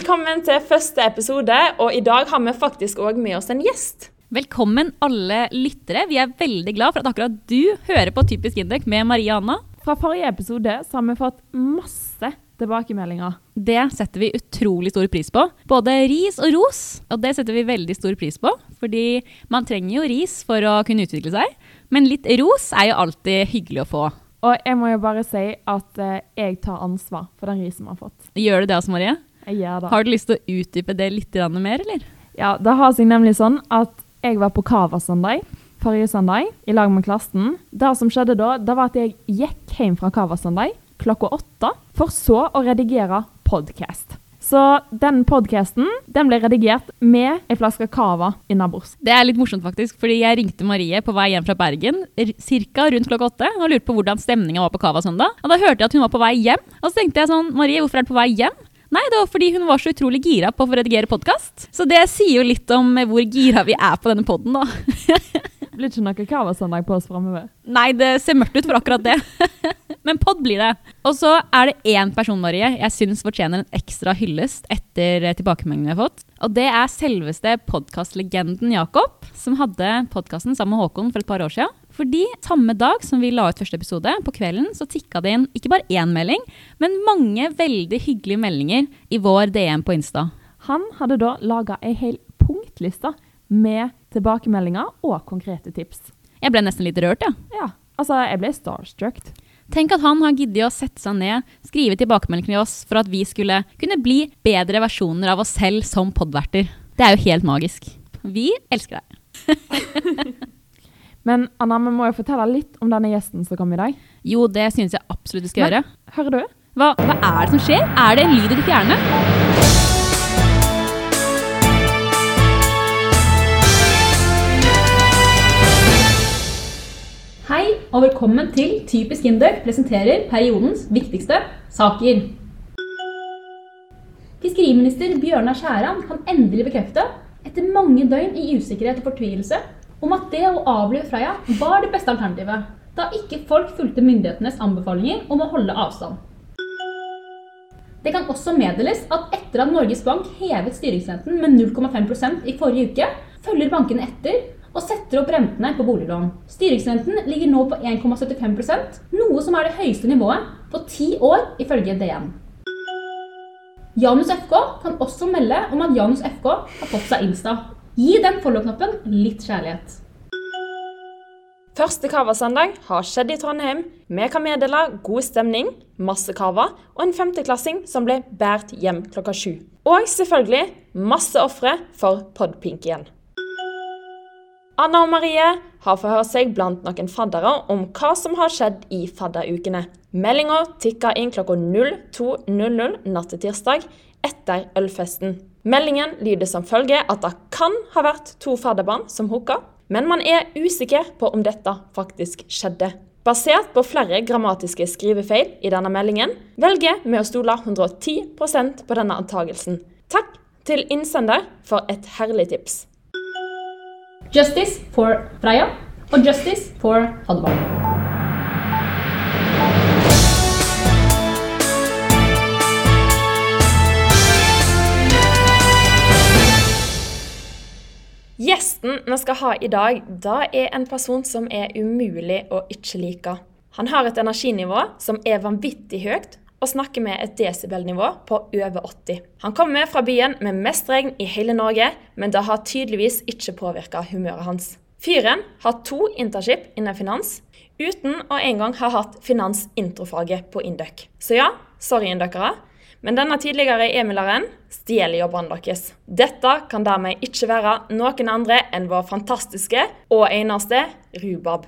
Velkommen til første episode, og i dag har vi faktisk òg med oss en gjest. Velkommen alle lyttere. Vi er veldig glad for at akkurat du hører på Typisk Indek med Marie Anna. Fra forrige episode så har vi fått masse tilbakemeldinger. Det setter vi utrolig stor pris på. Både ris og ros. Og det setter vi veldig stor pris på, fordi man trenger jo ris for å kunne utvikle seg. Men litt ros er jo alltid hyggelig å få. Og jeg må jo bare si at eh, jeg tar ansvar for den risen vi har fått. Gjør du det altså, Marie? Jeg da. Har du lyst til å utdype det litt mer, eller? Ja, det har seg nemlig sånn at jeg var på Kava-søndag forrige søndag i lag med klassen. Det som skjedde da, det var at jeg gikk hjem fra Kava-søndag klokka åtte, for så å redigere podcast. Så den podcasten den ble redigert med ei flaske cava innabords. Det er litt morsomt, faktisk, fordi jeg ringte Marie på vei hjem fra Bergen ca. rundt klokka åtte og lurte på hvordan stemninga var på Cava søndag. Og da hørte jeg at hun var på vei hjem, og så tenkte jeg sånn Marie, hvorfor er du på vei hjem? Nei, det var fordi hun var så utrolig gira på å få redigere podkast. Så det sier jo litt om hvor gira vi er på denne poden, da. blir ikke noe Cava-søndag på oss framover. Nei, det ser mørkt ut for akkurat det. Men pod blir det. Og så er det én person Marie, jeg syns fortjener en ekstra hyllest etter tilbakemeldingene vi har fått. Og det er selveste podkastlegenden Jakob, som hadde podkasten sammen med Håkon for et par år siden. Fordi samme dag som vi la ut første episode, på kvelden, så tikka det inn ikke bare én melding, men mange veldig hyggelige meldinger i vår DM på Insta. Han hadde da laga ei hel punktliste med tilbakemeldinger og konkrete tips. Jeg ble nesten litt rørt, ja. Ja, altså jeg ble starstruck. Tenk at han har giddet å sette seg ned, skrive tilbakemeldinger til oss for at vi skulle kunne bli bedre versjoner av oss selv som podverter. Det er jo helt magisk. Vi elsker deg. Men Anna, vi må jo fortelle litt om denne gjesten som kom i dag. Jo, det synes jeg absolutt vi skal Men, gjøre. Hører du? Hva, hva er det som skjer? Er det en lyd i ditt hjerne? Hei og velkommen til Typisk Induc presenterer periodens viktigste saker. Fiskeriminister Bjørnar Skjæran kan endelig bekrefte, etter mange døgn i usikkerhet og fortvilelse, om at det å avlive Freya var det beste alternativet, da ikke folk fulgte myndighetenes anbefalinger om å holde avstand. Det kan også meddeles at etter at Norges Bank hevet styringsrenten med 0,5% i forrige uke, følger bankene etter og setter opp rentene på boliglån. Styringsrenten ligger nå på 1,75% noe som er det høyeste nivået på ti år, ifølge DN. Janus FK kan også melde om at Janus FK har fått seg Insta. Gi den follow-knappen litt kjærlighet. Første Cava-søndag har skjedd i Trondheim. Vi kan meddele god stemning, masse cava og en femteklassing som ble båret hjem klokka sju. Og selvfølgelig masse ofre for Podpink igjen. Anna og Marie har forhørt seg blant noen faddere om hva som har skjedd i fadderukene. Meldinga tikka inn klokka 02.00 natt til tirsdag etter ølfesten. Meldingen lyder som følge at det kan ha vært to fadderbarn som hooka, men man er usikker på om dette faktisk skjedde. Basert på flere grammatiske skrivefeil i denne meldingen, velger vi å stole 110% på denne antagelsen. Takk til innsender for et herlig tips. Justice for Freya og Justice for Haddebarn. Gjesten vi skal ha i dag, da er en person som er umulig å ikke like. Han har et energinivå som er vanvittig høyt, og snakker med et desibelnivå på over 80. Han kommer fra byen med mest regn i hele Norge, men det har tydeligvis ikke påvirka humøret hans. Fyren har to intership innen finans, uten å engang ha hatt finansintrofaget på Induc. Så ja, sorry indøkere, men denne tidligere Emileren stjeler jobbene deres. Dette kan dermed ikke være noen andre enn vår fantastiske og eneste Rubab.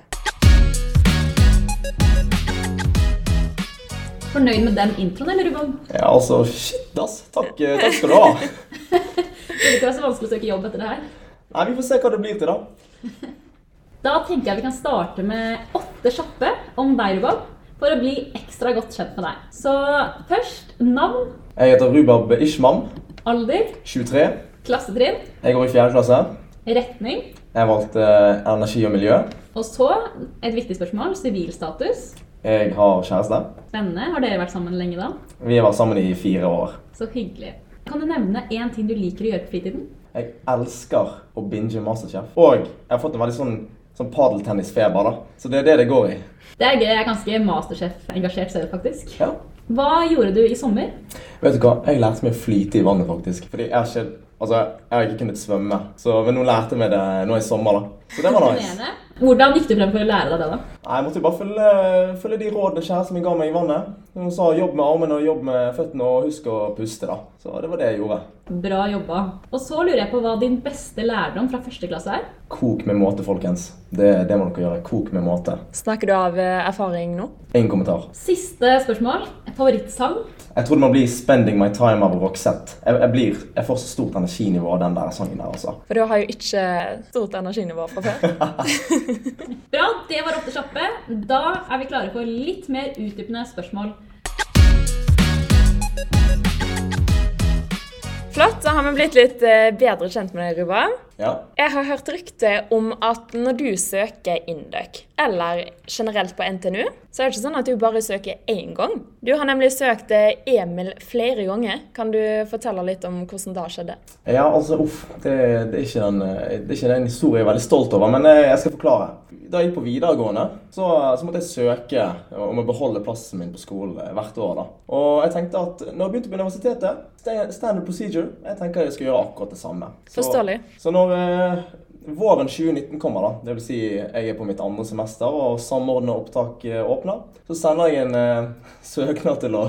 Fornøyd med den introen, eller Rubab? Ja, altså, shit, ass. Takk, eh, takk skal du ha. det ikke være så vanskelig å søke jobb etter det her. Nei, Vi får se hva det blir til, da. Da tenker jeg vi kan starte med åtte kjappe om deg, Rubab, for å bli ekstra godt kjent med deg. Så først navn. Jeg heter Rubab Ishman. Alder. 23. Klassetrinn. Jeg går i 4. klasse. Retning. Jeg valgte uh, energi og miljø. Og så et viktig spørsmål. Sivilstatus. Jeg har kjæreste. Spennende. Har dere vært sammen lenge da? Vi har vært sammen i fire år. Så hyggelig. Kan du nevne én ting du liker å gjøre på fritiden? Jeg elsker å binge Masterchef. Og jeg har fått en veldig sånn, sånn padeltennisfeber. Så det er det det går i. Det er gøy. Jeg er ganske Masterchef-engasjert selv, faktisk. Ja. Hva gjorde du i sommer? Vet du hva, jeg lærte meg å flyte i vannet, faktisk. Fordi jeg ikke, altså, jeg har ikke kunnet svømme. Så, men nå lærte jeg meg det nå i sommer, da. Så det var nice. Hvordan gikk du frem for å lære deg det, da? Nei, Jeg måtte bare følge, følge de rådene kjæresten min ga meg i vannet. Hun sa jobb med armene og jobb med føttene og husk å puste, da. Så det var det jeg gjorde. Bra jobba. Og så lurer jeg på hva din beste lærdom fra første klasse er? Kok med måte, folkens. Det, det må dere gjøre. Kok med måte. Snakker du av eh, erfaring nå? Ingen kommentar. Siste spørsmål. Favorittsang? Jeg tror det må bli 'Spending My Time' av Roxette. Jeg, jeg, blir, jeg får så stort energinivå av den der sangen der, altså. For du har jo ikke stort energinivå fra før. Bra, det var Åtte kjappe. Da er vi klare for litt mer utdypende spørsmål. Flott, da har vi blitt litt eh, bedre kjent med deg, Ruba. Ja. Jeg har hørt rykte om at når du søker Induc, eller generelt på NTNU, så er det ikke sånn at du bare søker én gang. Du har nemlig søkt eh, Emil flere ganger. Kan du fortelle litt om hvordan det skjedde? Ja, altså, uff. Det, det, er ikke den, det er ikke den historien jeg er veldig stolt over, men eh, jeg skal forklare. Da jeg gikk på videregående, så, så måtte jeg søke om å beholde plassen min på skolen eh, hvert år. da. Og jeg tenkte at når jeg begynte på universitetet, standard procedure, jeg tenker jeg skal gjøre akkurat det samme. Så, Forståelig. Så når eh, våren 2019 kommer, da, det vil si jeg er på mitt andre semester og samordna opptak eh, åpner, så sender jeg en eh, søknad til å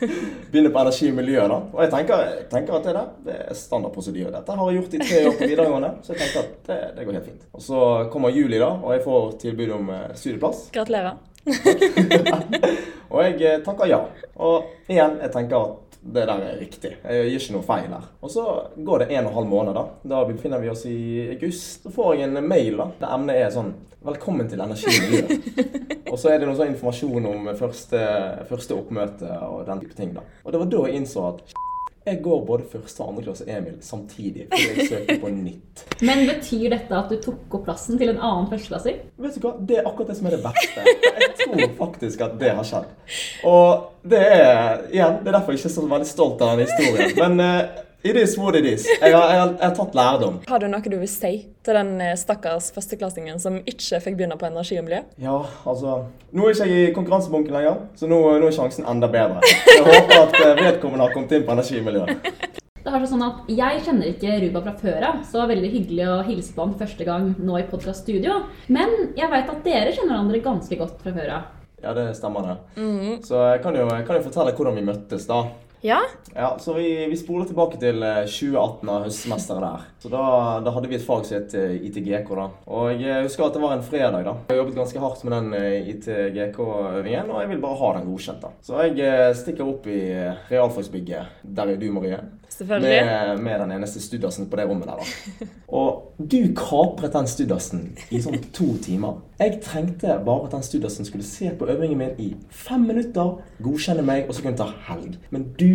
begynne på energi og miljø. da. Og jeg tenker, jeg tenker at det der det er standard prosedyre. Dette har jeg gjort i tre år på videregående, så jeg tenker at det, det går helt fint. Og så kommer juli, da, og jeg får tilbud om eh, studieplass. Gratulerer. Og jeg eh, takker ja. Og igjen, jeg tenker at det der er riktig. Jeg gjør ikke noe feil her. Og så går det en og en halv måned, da. Da befinner vi oss i august. Så får jeg en mail da, der emnet er sånn Velkommen til Energi og miljø. og så er det noe sånn informasjon om første, første oppmøte og den type ting. da. Og det var da jeg innså at jeg går både første og andre klasse Emil samtidig, fordi jeg søker på nytt. Men betyr dette at du tok opp plassen til en annen førsteklassing? Vet du hva? Det er akkurat det som er det verste. Jeg tror faktisk at det har skjedd. Og det er igjen, det er derfor jeg ikke er så veldig stolt av den historien. Men uh, it is what it is. Jeg har, jeg, har, jeg har tatt lærdom. Har du noe du vil si til den eh, stakkars førsteklassingen som ikke fikk begynne på energi og miljø? Ja, altså Nå er ikke jeg i konkurransebunken lenger, så nå, nå er sjansen enda bedre. Jeg håper at eh, vedkommende har kommet inn på energi og miljø. Det har sånn at Jeg kjenner ikke Ruba fra før av, så det var veldig hyggelig å hilse på han første gang nå i podkaststudio. Men jeg veit at dere kjenner hverandre ganske godt fra før av. Ja, det stemmer det. Så jeg kan jo, jeg kan jo fortelle hvordan vi møttes, da. Ja? Ja, så vi, vi spoler tilbake til eh, 2018 av høstsemesteret der. Så da, da hadde vi et fag som het eh, ITGK, da. Og jeg husker at det var en fredag, da. Jeg har jobbet ganske hardt med den eh, ITGK-øvingen, og jeg vil bare ha den godkjent, da. Så jeg eh, stikker opp i eh, realfagsbygget, der er du, Marie. Selvfølgelig. Med, med den eneste studdasen på det rommet der, da. Og du kapret den studdasen i sånn to timer. Jeg trengte bare at den studdasen skulle se på øvingen min i fem minutter, godkjenne meg, og så kunne ta helg. Men du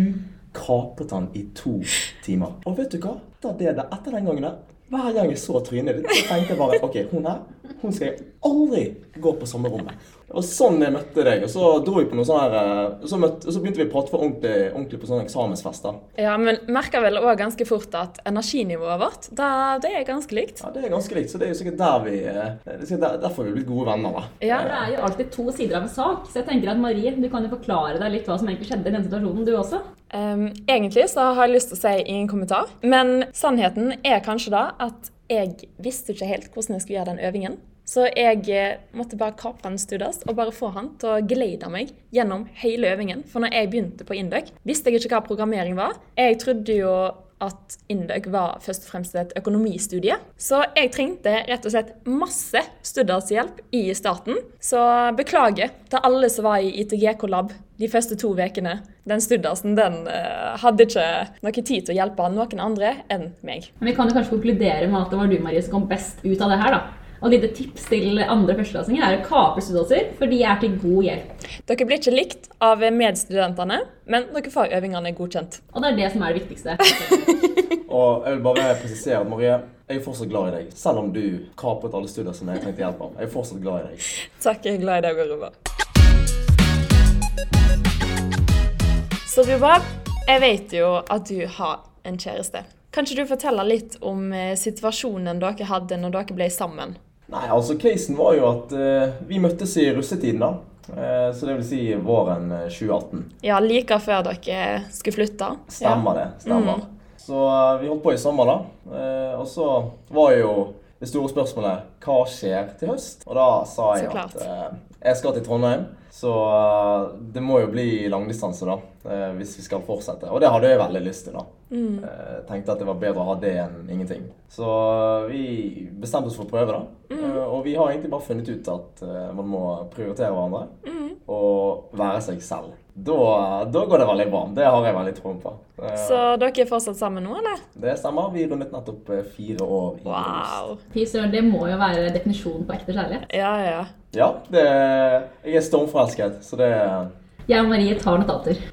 kapret han i to timer. Og vet du hva? Etter, det, der- etter den gangen der, hver gang jeg så trynet ditt, tenkte jeg bare OK, hun her, hun skal jeg aldri gå på samme rommet. Var sånn jeg møtte deg. Og så dro vi på noe sånn her eh, så, møtte, så begynte vi å prate for ordentlig, ordentlig på sånn eksamensfest. da. Ja, men merker vel òg ganske fort at energinivået vårt, da, det er ganske likt. Ja, Det er ganske likt, så det er jo sikkert der vi eh, det er der, Derfor vi er blitt gode venner. da. Ja. Det er jo alltid to sider av en sak, så jeg tenker at Marie, du kan jo forklare deg litt hva som egentlig skjedde i den situasjonen, du også. Um, egentlig så har jeg lyst til å si ingen kommentar, men sannheten er kanskje da at jeg visste ikke helt hvordan jeg skulle gjøre den øvingen. Så jeg eh, måtte bare kapre en studdas og bare få han til å geleide meg gjennom hele øvingen. For når jeg begynte på Induc, visste jeg ikke hva programmering var. Jeg trodde jo at Induc var først og fremst et økonomistudie. Så jeg trengte rett og slett masse studershjelp i starten. Så beklager til alle som var i ITGK-lab de første to ukene. Den studdasen den uh, hadde ikke noe tid til å hjelpe noen andre enn meg. Men vi kan jo kanskje konkludere med at det var du, Marie, som kom best ut av det her, da. Og et lite tips til andre førsteklassinger er å kapre studier, for de er til god hjelp. Dere blir ikke likt av medstudentene, men dere får øvingene godkjent. Og det er det som er det viktigste. Og jeg vil bare presisere Marie, jeg er fortsatt glad i deg. Selv om du kapret alle studier som jeg trengte hjelp av. Jeg er fortsatt glad i deg. Takk, jeg er glad i deg, Ruba. Så Ruba, Jeg vet jo at du har en kjæreste. Kan ikke du fortelle litt om eh, situasjonen dere hadde når dere ble sammen? Nei, altså casen var jo at uh, vi møttes i russetiden, da. Uh, så det vil si våren eh, 2018. Ja, like før dere skulle flytte. Stemmer det. Stemmer. Så uh, vi holdt på i sommer, da. Eh, og så var jo det store spørsmålet hva skjer til høst? Og da sa jeg at eh, jeg skal til Trondheim. Så eh, det må jo bli langdistanse, da. Eh, hvis vi skal fortsette. Og det hadde jeg veldig lyst til, da. Mm. Eh, tenkte at det var bedre å ha det enn ingenting. Så eh, vi bestemte oss for å prøve, da. Mm. Eh, og vi har egentlig bare funnet ut at eh, man må prioritere hverandre Mm. og være seg selv. Da, da går det veldig bra. Det har jeg veldig troen på. Eh, Så dere er fortsatt sammen nå, eller? det stemmer. Vi rundet nettopp fire år i. Wow. Fy søren, det må jo være definisjonen på ekte kjærlighet. Ja, ja. Ja, det, jeg er stormforelsket, så det Jeg og Marie tar notater.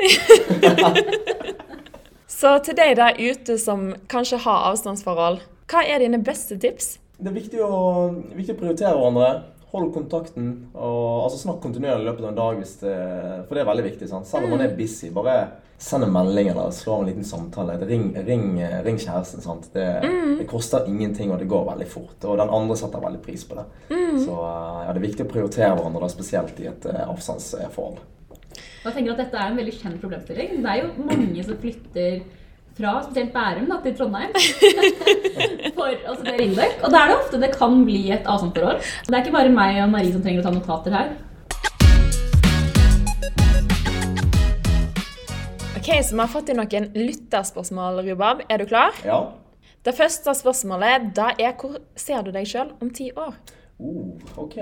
Så til deg der ute som kanskje har avstandsforhold, hva er dine beste tips? Det er viktig å, viktig å prioritere hverandre. Hold kontakten. og altså Snakk kontinuerlig i løpet av en dag, hvis det, for det er veldig viktig. Sant? Selv om man er busy, bare send en melding eller slå av en liten samtale. Ring, ring, ring kjæresten. Sant? Det, det koster ingenting, og det går veldig fort. Og den andre setter veldig pris på det. Så eh, ja, det er viktig å prioritere hverandre, da, spesielt i et eh, avstandsforhold. Og jeg tenker at Dette er en veldig kjent problemstilling. Det er jo mange som flytter fra spesielt Bærum da, til Trondheim for å studere Indøk. Og da er det ofte det kan bli et avstandsforhold. Det er ikke bare meg og Marie som trenger å ta notater her. Ok, så vi har fått inn noen lytterspørsmål, Rubab. Er du klar? Ja. Det første spørsmålet da er hvor ser du deg sjøl om ti år? Uh, ok.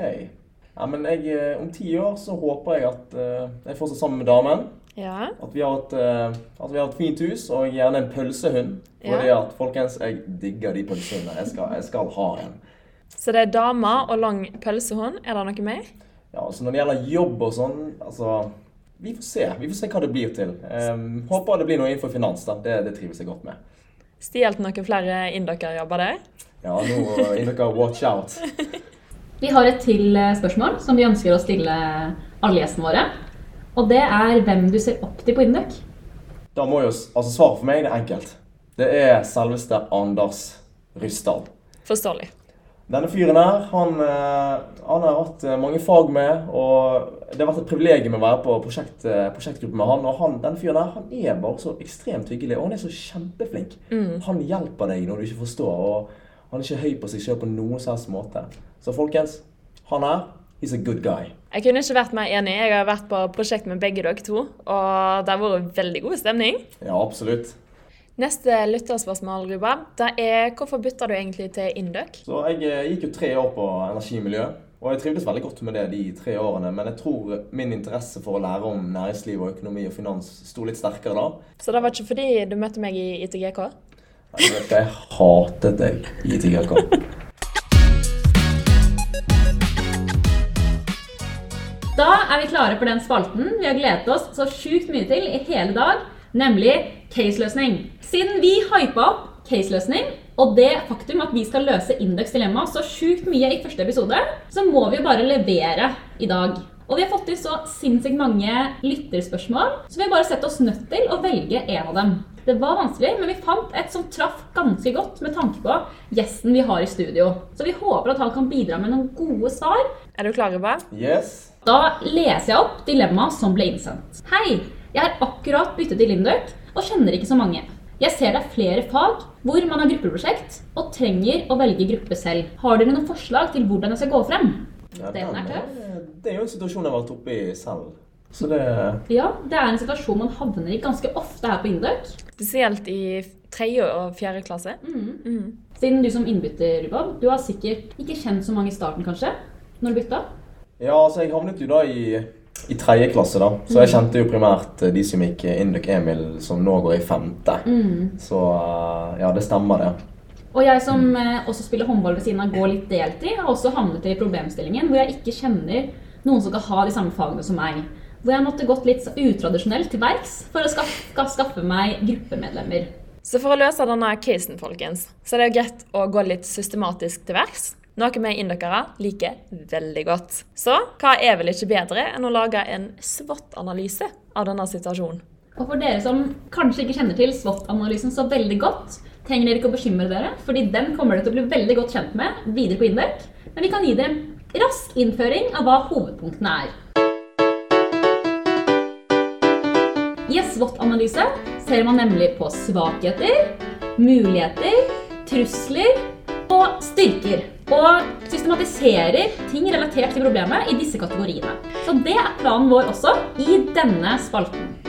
Ja, men jeg, eh, om ti år så håper jeg at eh, jeg fortsatt sammen med damen. Ja. At vi, har et, eh, at vi har et fint hus, og gjerne en pølsehund. Fordi at, folkens, jeg digger de pølsehundene. Jeg skal, jeg skal ha en. Så det er dame og lang pølsehund. Er det noe mer? Ja, altså Når det gjelder jobb og sånn, altså Vi får se. Vi får se hva det blir til. Um, håper det blir noe innenfor finans. da. Det, det trives jeg godt med. Stjålet noen flere indokkerjobber der? Ja, nå uh, dere watch out. Vi har et til eh, spørsmål som vi ønsker å stille alle gjestene våre. Og det er hvem du ser opp til på Indøk. Da må jo, altså Svaret for meg det er enkelt. Det er selveste Anders Ryssdal. Forståelig. Denne fyren her, han, eh, han har hatt eh, mange fag med, og det har vært et privilegium å være på prosjekt, prosjektgruppe med han. Og han, denne fyren her, han er bare så ekstremt hyggelig, og han er så kjempeflink. Han hjelper deg når du ikke forstår, og han er ikke høy på seg selv på noen som helst måte. Så folkens, han her, he's a good guy. Jeg kunne ikke vært mer enig. Jeg har vært på prosjekt med begge dere to, og det har vært veldig god stemning. Ja, absolutt. Neste lytterspørsmål, Rubab, det er hvorfor bytta du egentlig til Induc? Så jeg eh, gikk jo tre år på energimiljø, og jeg trivdes veldig godt med det de tre årene. Men jeg tror min interesse for å lære om næringsliv og økonomi og finans sto litt sterkere da. Så det var ikke fordi du møtte meg i ITGK? Ikke, jeg hatet deg i TGK. Er vi klare for den spalten vi har gledet oss så sjukt mye til i hele dag, nemlig caseløsning. Siden vi hypa opp caseløsning og det faktum at vi skal løse Indøks dilemma så sjukt mye i første episode, så må vi jo bare levere i dag. Og vi har fått inn så sinnssykt mange lytterspørsmål, så vi har bare sett oss nødt til å velge en av dem. Det var vanskelig, men vi fant et som traff ganske godt med tanke på gjesten vi har i studio. Så vi håper at han kan bidra med noen gode svar Er du klar, Ruba? Yes. Da leser jeg opp dilemmaet som ble innsendt. Hei, jeg har akkurat byttet til Lindøk og kjenner ikke så mange. Jeg ser det er flere fag hvor man har gruppeprosjekt og trenger å velge gruppe selv. Har dere noen forslag til hvordan jeg skal gå frem? Ja, Den er tøff. Det er jo en situasjon jeg har vært oppe i selv. Så det Ja, det er en situasjon man havner i ganske ofte her på Indøk. Spesielt i tredje og fjerde klasse. Siden du som innbytter, Rubab, du har sikkert ikke kjent så mange i starten, kanskje? Når du bytta? Ja, altså jeg havnet jo da i, i tredje klasse, da. Så jeg kjente jo primært eh, de som gikk Induk Emil, som nå går i femte. Så eh, ja, det stemmer, det. Og jeg som mm. også spiller håndball ved siden av går litt deltid, har også havnet i problemstillingen hvor jeg ikke kjenner noen som kan ha de samme fagene som meg. Hvor jeg måtte gått litt utradisjonelt til verks for å skaffe, skaffe meg gruppemedlemmer. Så for å løse denne casen, folkens, så er det jo greit å gå litt systematisk til verks. Noe vi indokere liker veldig godt. Så hva er vel ikke bedre enn å lage en SWOT-analyse av denne situasjonen? Og for dere som kanskje ikke kjenner til SWOT-analysen så veldig godt, trenger dere ikke å bekymre dere, fordi den kommer dere til å bli veldig godt kjent med videre på Indek. Men vi kan gi dere en rask innføring av hva hovedpunktene er. I en SWOT-analyse ser man nemlig på svakheter, muligheter, trusler og styrker. Og systematiserer ting relatert til problemet i disse kategoriene. Så det er planen vår også i denne spalten.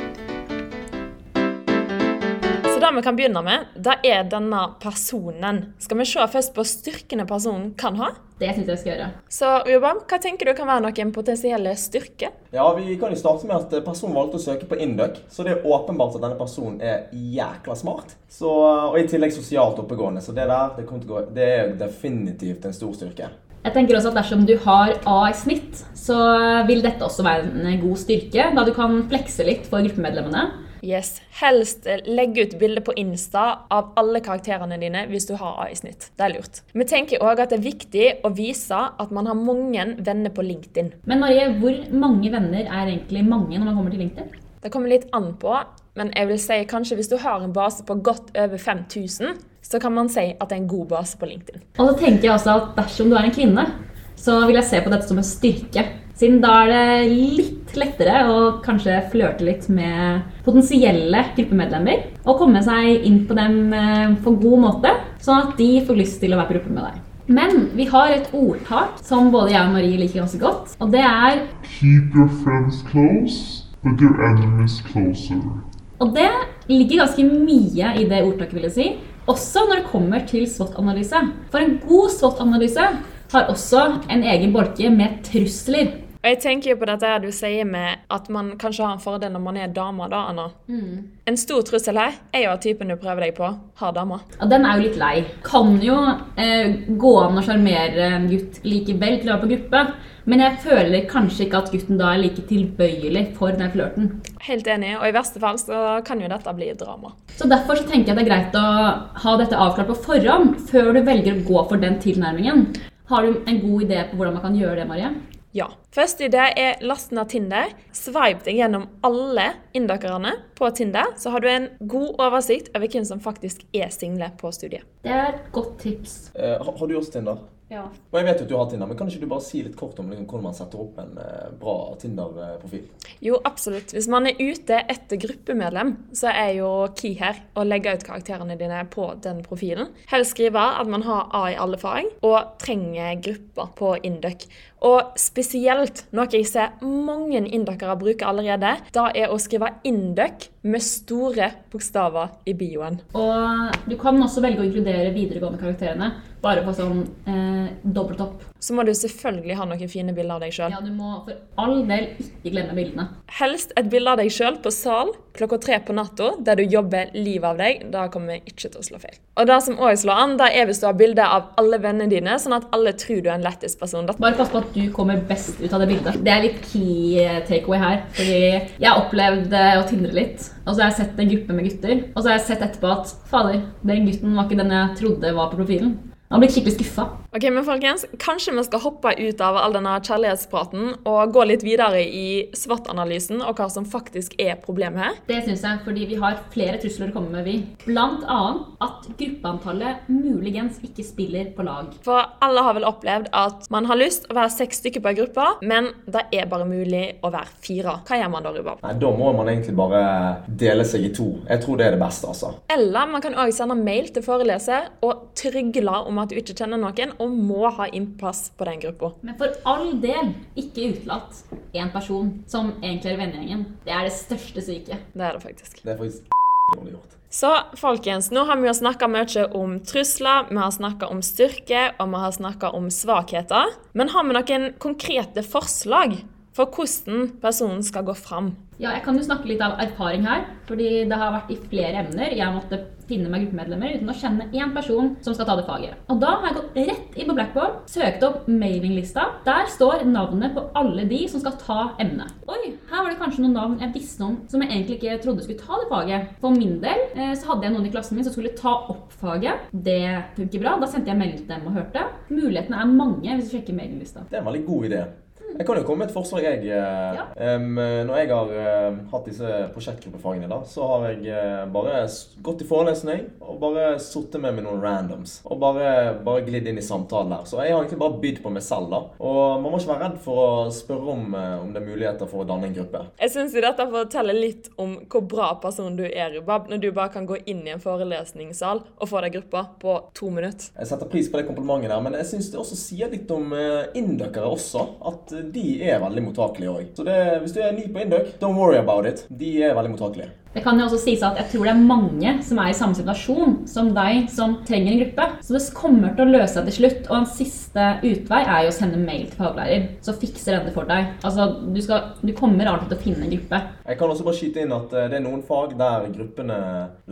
Så det vi kan begynne med, det er denne personen. Skal vi se først på styrkene personen kan ha? Det syns jeg vi skal gjøre. Så Urban, hva tenker du kan være noen potensielle styrker? Ja, Vi kan jo starte med at personen valgte å søke på Induc, så det er åpenbart at denne personen er jækla smart. Så, og i tillegg sosialt oppegående, så det der det, kommer til å gå, det er definitivt en stor styrke. Jeg tenker også at Dersom du har A i snitt, så vil dette også være en god styrke, da du kan flekse litt for gruppemedlemmene. Yes. Helst legge ut bilde på Insta av alle karakterene dine hvis du har A i snitt. Det er lurt. Vi tenker òg at det er viktig å vise at man har mange venner på LinkedIn. Men Marie, hvor mange venner er egentlig mange når man kommer til LinkedIn? Det kommer litt an på, men jeg vil si kanskje hvis du har en base på godt over 5000, så kan man si at det er en god base på LinkedIn. Og så tenker jeg også at dersom du er en kvinne, så vil jeg se på dette som en styrke. Siden da er det litt lettere å kanskje flørte litt med potensielle gruppemedlemmer. Og komme seg inn på dem eh, på god måte, sånn at de får lyst til å være på gruppe med deg. Men vi har et ordtak som både jeg og Marie liker ganske godt, og det er Keep your friends close, but your enemies closer. Og det ligger ganske mye i det ordtaket, vil jeg si. Også når det kommer til SWOT-analyse. For en god SWOT-analyse har også en egen bolke med trusler. Og jeg tenker jo på dette du sier med at man kanskje har en fordel når man er dame. da, Anna. Mm. En stor trussel her er jo at typen du prøver deg på, har dame. Ja, den er jo litt lei. Kan jo eh, gå an å sjarmere en gutt likevel til å være på gruppe, men jeg føler kanskje ikke at gutten da er like tilbøyelig for den flørten. Helt enig, og i verste fall så kan jo dette bli drama. Så Derfor så tenker jeg det er greit å ha dette avklart på forhånd, før du velger å gå for den tilnærmingen. Har du en god idé på hvordan man kan gjøre det, Marie? Ja. Første idé er last ned Tinder. Sveip deg gjennom alle inndøkkerne på Tinder, så har du en god oversikt over hvem som faktisk er single på studiet. Det er et godt tips. Eh, har, har du også Tinder? Ja. Og jeg vet jo at du har Tinder, men Kan ikke du bare si litt kort om liksom, hvordan man setter opp en eh, bra Tinder-profil? Jo, absolutt. Hvis man er ute etter gruppemedlem, så er jo key her å legge ut karakterene dine på den profilen. Helst skrive at man har A i alle fag, og trenger grupper på Induc. Og spesielt, noe jeg ser mange indøkere bruker allerede, da er å skrive indøkk med store bokstaver i bioen. Og du kan også velge å inkludere videregående karakterene, bare på sånn eh, dobbeltopp. Så må du selvfølgelig ha noen fine bilder av deg sjøl. Ja, du må for all del ikke glemme bildene. Helst et bilde av deg sjøl på sal klokka tre på natta, der du jobber livet av deg. da kommer vi ikke til å slå feil. Og det som òg slår an, det er hvis du har bilde av alle vennene dine, sånn at alle tror du er en lættis-person. Bare pass på at du kommer best ut av det bildet. Det er litt key eh, takeaway her. Fordi jeg har opplevd å tindre litt. Og så har jeg sett en gruppe med gutter, og så har jeg sett etterpå at fader, den gutten var ikke den jeg trodde var på profilen. Han ble skikkelig skuffa. Ok, men folkens, Kanskje vi skal hoppe ut av all denne kjærlighetspraten og gå litt videre i SWAT-analysen og hva som faktisk er problemet her? Det syns jeg, fordi vi har flere trusler å komme med, vi. Blant annet at gruppeantallet muligens ikke spiller på lag. For alle har vel opplevd at man har lyst å være seks stykker på en gruppe, men det er bare mulig å være fire. Hva gjør man da, Ruben? Nei, Da må man egentlig bare dele seg i to. Jeg tror det er det beste, altså. Eller man kan òg sende mail til foreleser og trygle om at du ikke kjenner noen og må ha innpass på den gruppa. Men for all del, ikke utelatt én person som egentlig er vennegjengen. Det er det største syke. Det er det faktisk. Det er faktisk dårlig gjort. Så folkens, nå har vi jo snakka mye om trusler, vi har snakka om styrke, og vi har snakka om svakheter. Men har vi noen konkrete forslag for hvordan personen skal gå fram? Ja, jeg kan jo snakke litt av erfaring her, fordi det har vært i flere emner. Jeg måtte finne meg gruppemedlemmer uten å kjenne én person som skal ta det faget. Og da har jeg gått rett inn på Blackboard, søkt opp mailinglista. Der står navnet på alle de som skal ta emnet. Oi, her var det kanskje noen navn jeg visste om som jeg egentlig ikke trodde skulle ta det faget. For min del eh, så hadde jeg noen i klassen min som skulle ta opp faget. Det funker bra. Da sendte jeg melding til dem og hørte. Mulighetene er mange hvis du sjekker mailinglista. Det er en veldig god idé. Jeg kan jo komme med et forslag, jeg. eh, Ja. Um, når jeg har um, hatt disse prosjektgruppefagene, da, så har jeg uh, bare gått i forelesning og bare sittet med meg noen randoms. Og bare, bare glidd inn i samtalen der. Så jeg har egentlig bare bydd på meg selv, da. Og man må ikke være redd for å spørre om, uh, om det er muligheter for å danne en gruppe. Jeg syns dette forteller litt om hvor bra person du er, Rubab, når du bare kan gå inn i en forelesningssal og få deg gruppa på to minutter. Jeg setter pris på det komplimentet der, men jeg syns det også sier litt om uh, indøkere også. At de er veldig mottakelige òg. Så hvis du er ny på Induc, don't worry about it. De er veldig mottakelige. Det kan jo også sies at jeg tror det er mange som er i samme situasjon som deg, som trenger en gruppe. Så det kommer til å løse seg til slutt. Og en siste utvei er jo å sende mail til faglærer, så fikser den det for deg. Altså, du, skal, du kommer alltid til å finne en gruppe. Jeg kan også bare skyte inn at eh, det er noen fag der gruppene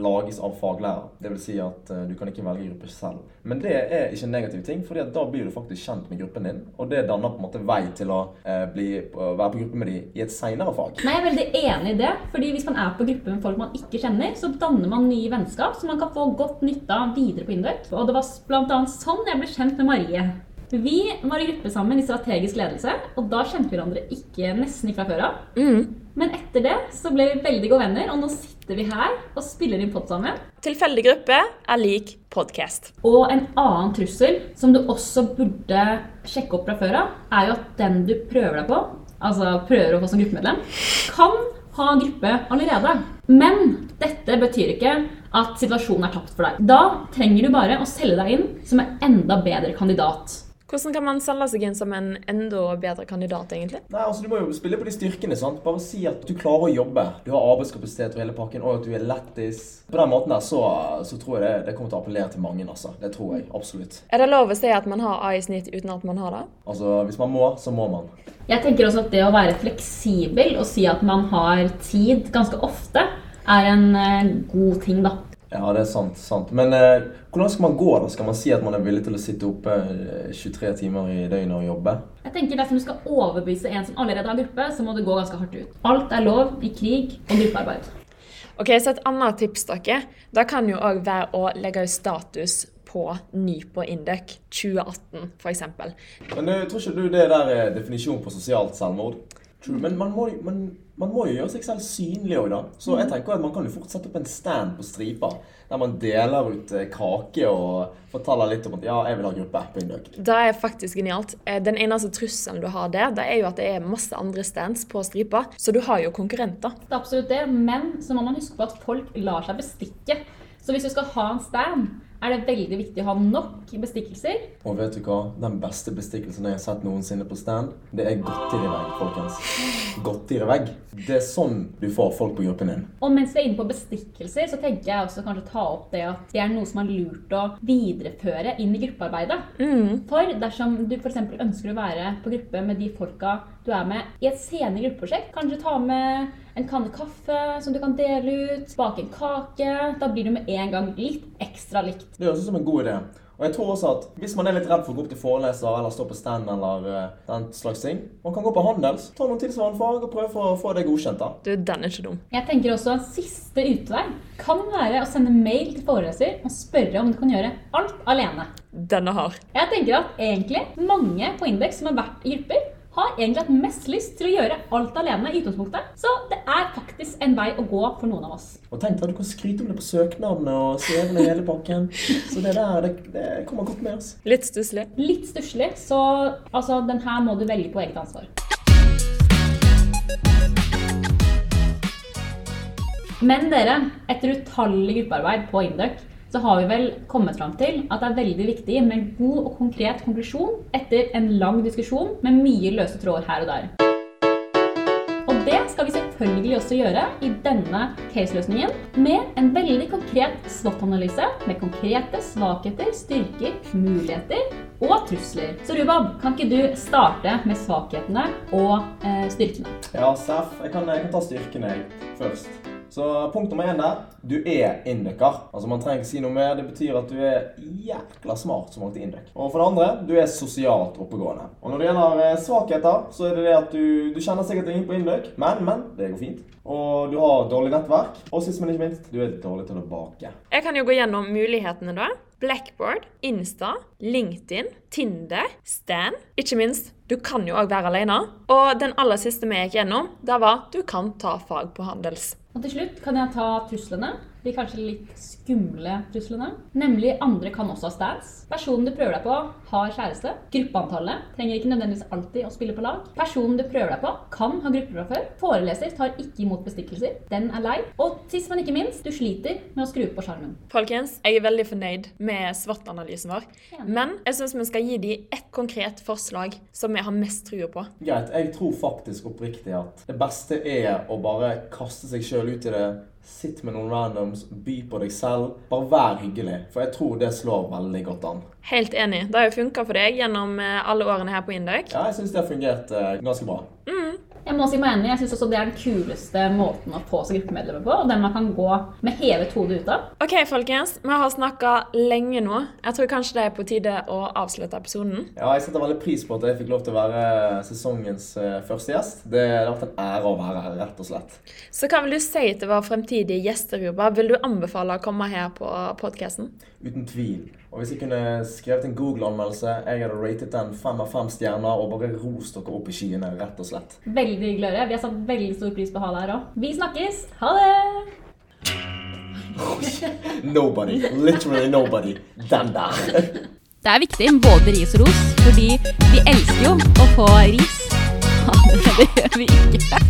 lages av faglærer. Det vil si at eh, du kan ikke velge gruppe selv. Men det er ikke en negativ ting, for da blir du faktisk kjent med gruppen din. Og det danner på en måte vei til å eh, bli, være på gruppe med de i et seinere fag. Nei, Jeg er veldig enig i det. fordi hvis man er på gruppe med folk man ikke kjenner, så danner man nye vennskap som man kan få godt nytte av videre på Indøk. Og det var bl.a. sånn jeg ble kjent med Marie. Vi var i gruppe sammen i strategisk ledelse, og da kjente vi hverandre ikke nesten ikke fra før av. Men etter det så ble vi veldig gode venner, og nå sitter vi her og spiller inn pod sammen. Tilfeldig gruppe er lik podkast. Og en annen trussel som du også burde sjekke opp fra før av, er jo at den du prøver deg på, altså prøver å få som gruppemedlem, kan ha gruppe allerede. Men dette betyr ikke at situasjonen er tapt for deg. Da trenger du bare å selge deg inn som en enda bedre kandidat. Hvordan kan man selge seg inn som en enda bedre kandidat, egentlig? Nei, altså Du må jo spille på de styrkene. sant? Bare si at du klarer å jobbe. Du har arbeidskapasitet og hele pakken, og at du er lættis. På den måten der så, så tror jeg det, det kommer til å appellere til mange. altså. Det tror jeg absolutt. Er det lov å si at man har A i snitt uten at man har det? Altså, Hvis man må, så må man. Jeg tenker også at det å være fleksibel og si at man har tid ganske ofte, er en eh, god ting, da. Ja, det er sant. sant. Men eh, hvordan skal man gå? da? Skal man si at man er villig til å sitte oppe eh, 23 timer i døgnet og jobbe? Jeg tenker Dersom du skal overbevise en som allerede har gruppe, så må du gå ganske hardt ut. Alt er lov i krig og gruppearbeid. Ok, så Et annet tips dere, da kan jo òg være å legge ut status på ny på Indøk 2018, f.eks. Men jeg tror ikke du det der er definisjon på sosialt selvmord? True. Men man må, man, man må jo gjøre seg selv synlig òg, da. Så jeg tenker at man kan jo fort sette opp en stand på stripa der man deler ut eh, kake og forteller litt om at ja, jeg vil ha gruppe på Indøk. Det er faktisk genialt. Eh, Den eneste trusselen du har der, det er jo at det er masse andre stands på stripa, så du har jo konkurrenter. Det er absolutt det, men så må man huske på at folk lar seg bestikke. Så hvis du skal ha en stand, er det veldig viktig å ha nok bestikkelser. Og vet du hva? Den beste bestikkelsen jeg har sett noensinne på stand, det er godterivegg, folkens. Godterivegg. Det er sånn du får folk på gruppen din. Og mens vi er inne på bestikkelser, så tenker jeg også kanskje ta opp det at det er noe som er lurt å videreføre inn i gruppearbeidet. For dersom du f.eks. ønsker å være på gruppe med de folka du er med i et senere gruppeprosjekt, kanskje ta med en kanne kaffe som du kan dele ut, bake en kake, da blir du med en gang litt ekstra likt. Det høres ut som en god idé. Og jeg tror også at hvis man er litt redd for å gå opp til foreleser eller stå på stand eller uh, den slags ting, man kan gå på Handels, ta noen tilsvarende fag og prøve for å få det godkjent. da. Du, den er ikke dum. Jeg tenker også at Siste utvei kan være å sende mail til foreleser og spørre om du kan gjøre alt alene. Denne har. Jeg tenker at egentlig mange på Indeks som har vært i grupper, har egentlig hatt mest lyst til å gjøre alt alene i utgangspunktet. Så det er faktisk en vei å gå for noen av oss. Og tenk deg at du kan skryte om det på søknadene og CV-ene i hele pakken. Så det der, det, det kommer godt med oss. Litt stusslig. Litt stusslig, så altså, den her må du velge på eget ansvar. Men dere, etter utallig gruppearbeid på Induc, så har vi vel kommet fram til at det er veldig viktig med en god og konkret konklusjon etter en lang diskusjon med mye løse tråder her og der. Og det skal vi selvfølgelig også gjøre i denne caseløsningen med en veldig konkret SWOT-analyse med konkrete svakheter, styrker, muligheter og trusler. Så Rubab, kan ikke du starte med svakhetene og eh, styrkene? Ja, Seff, jeg jeg kan ta styrkene først. Så punkt nummer én der. Du er indiker. Altså Man trenger ikke si noe mer. Det betyr at du er jækla smart som alltid indøk. Og for det andre, du er sosialt oppegående. Og når det gjelder eh, svakheter, så er det det at du, du kjenner sikkert ingen på indøk, men, men, det går fint. Og du har dårlig nettverk. Og sist, men ikke minst, du er dårlig til å bake. Jeg kan jo gå gjennom mulighetene da. Blackboard, Insta, LinkedIn, Tinder, Stan, ikke minst Du kan jo òg være alene. Og den aller siste vi gikk gjennom, det var du kan ta fag på handels. Og til slutt kan jeg ta truslene. De kanskje litt skumle truslene. Nemlig andre kan også ha stands. Personen du prøver deg på, har kjæreste. Gruppeantallet trenger ikke nødvendigvis alltid å spille på lag. Personen du prøver deg på, kan ha grupper fra før. Foreleser tar ikke imot bestikkelser. Den er lei. Og sist, men ikke minst, du sliter med å skru på skjermen. Folkens, jeg er veldig fornøyd med SWAT-analysen vår. Men jeg syns vi skal gi dem ett konkret forslag som vi har mest trua på. Greit, jeg tror faktisk oppriktig at det beste er å bare kaste seg sjøl ut i det. Sitt med noen randoms, by på deg selv. Bare vær hyggelig. For jeg tror det slår veldig godt an. Helt enig. Det har jo funka for deg gjennom eh, alle årene her på Indøk. Ja, jeg syns det har fungert eh, ganske bra. Jeg må si meg enig. Jeg syns også det er den kuleste måten å få seg gruppemedlemmer på. Og den man kan gå med hevet hode ut av. OK, folkens. Vi har snakka lenge nå. Jeg tror kanskje det er på tide å avslutte episoden. Ja, jeg setter veldig pris på at jeg fikk lov til å være sesongens eh, første gjest. Det har vært en ære å være her, rett og slett. Så hva vil du si til vår fremtidige gjester, Ruba? Vil du anbefale å komme her på podkasten? Uten tvil. Og hvis jeg kunne skrevet en Google-anmeldelse, jeg hadde ratet den fem av fem stjerner og bare rost dere opp i skyene, rett og slett. Veldig hyggelig å høre. Vi har satt veldig stor pris på å ha deg her òg. Vi snakkes! Ha det! Nobody. Literally nobody. Den der. Det er viktig med både ris og ros, fordi vi elsker jo å få ris. Ja, det, det gjør vi ikke.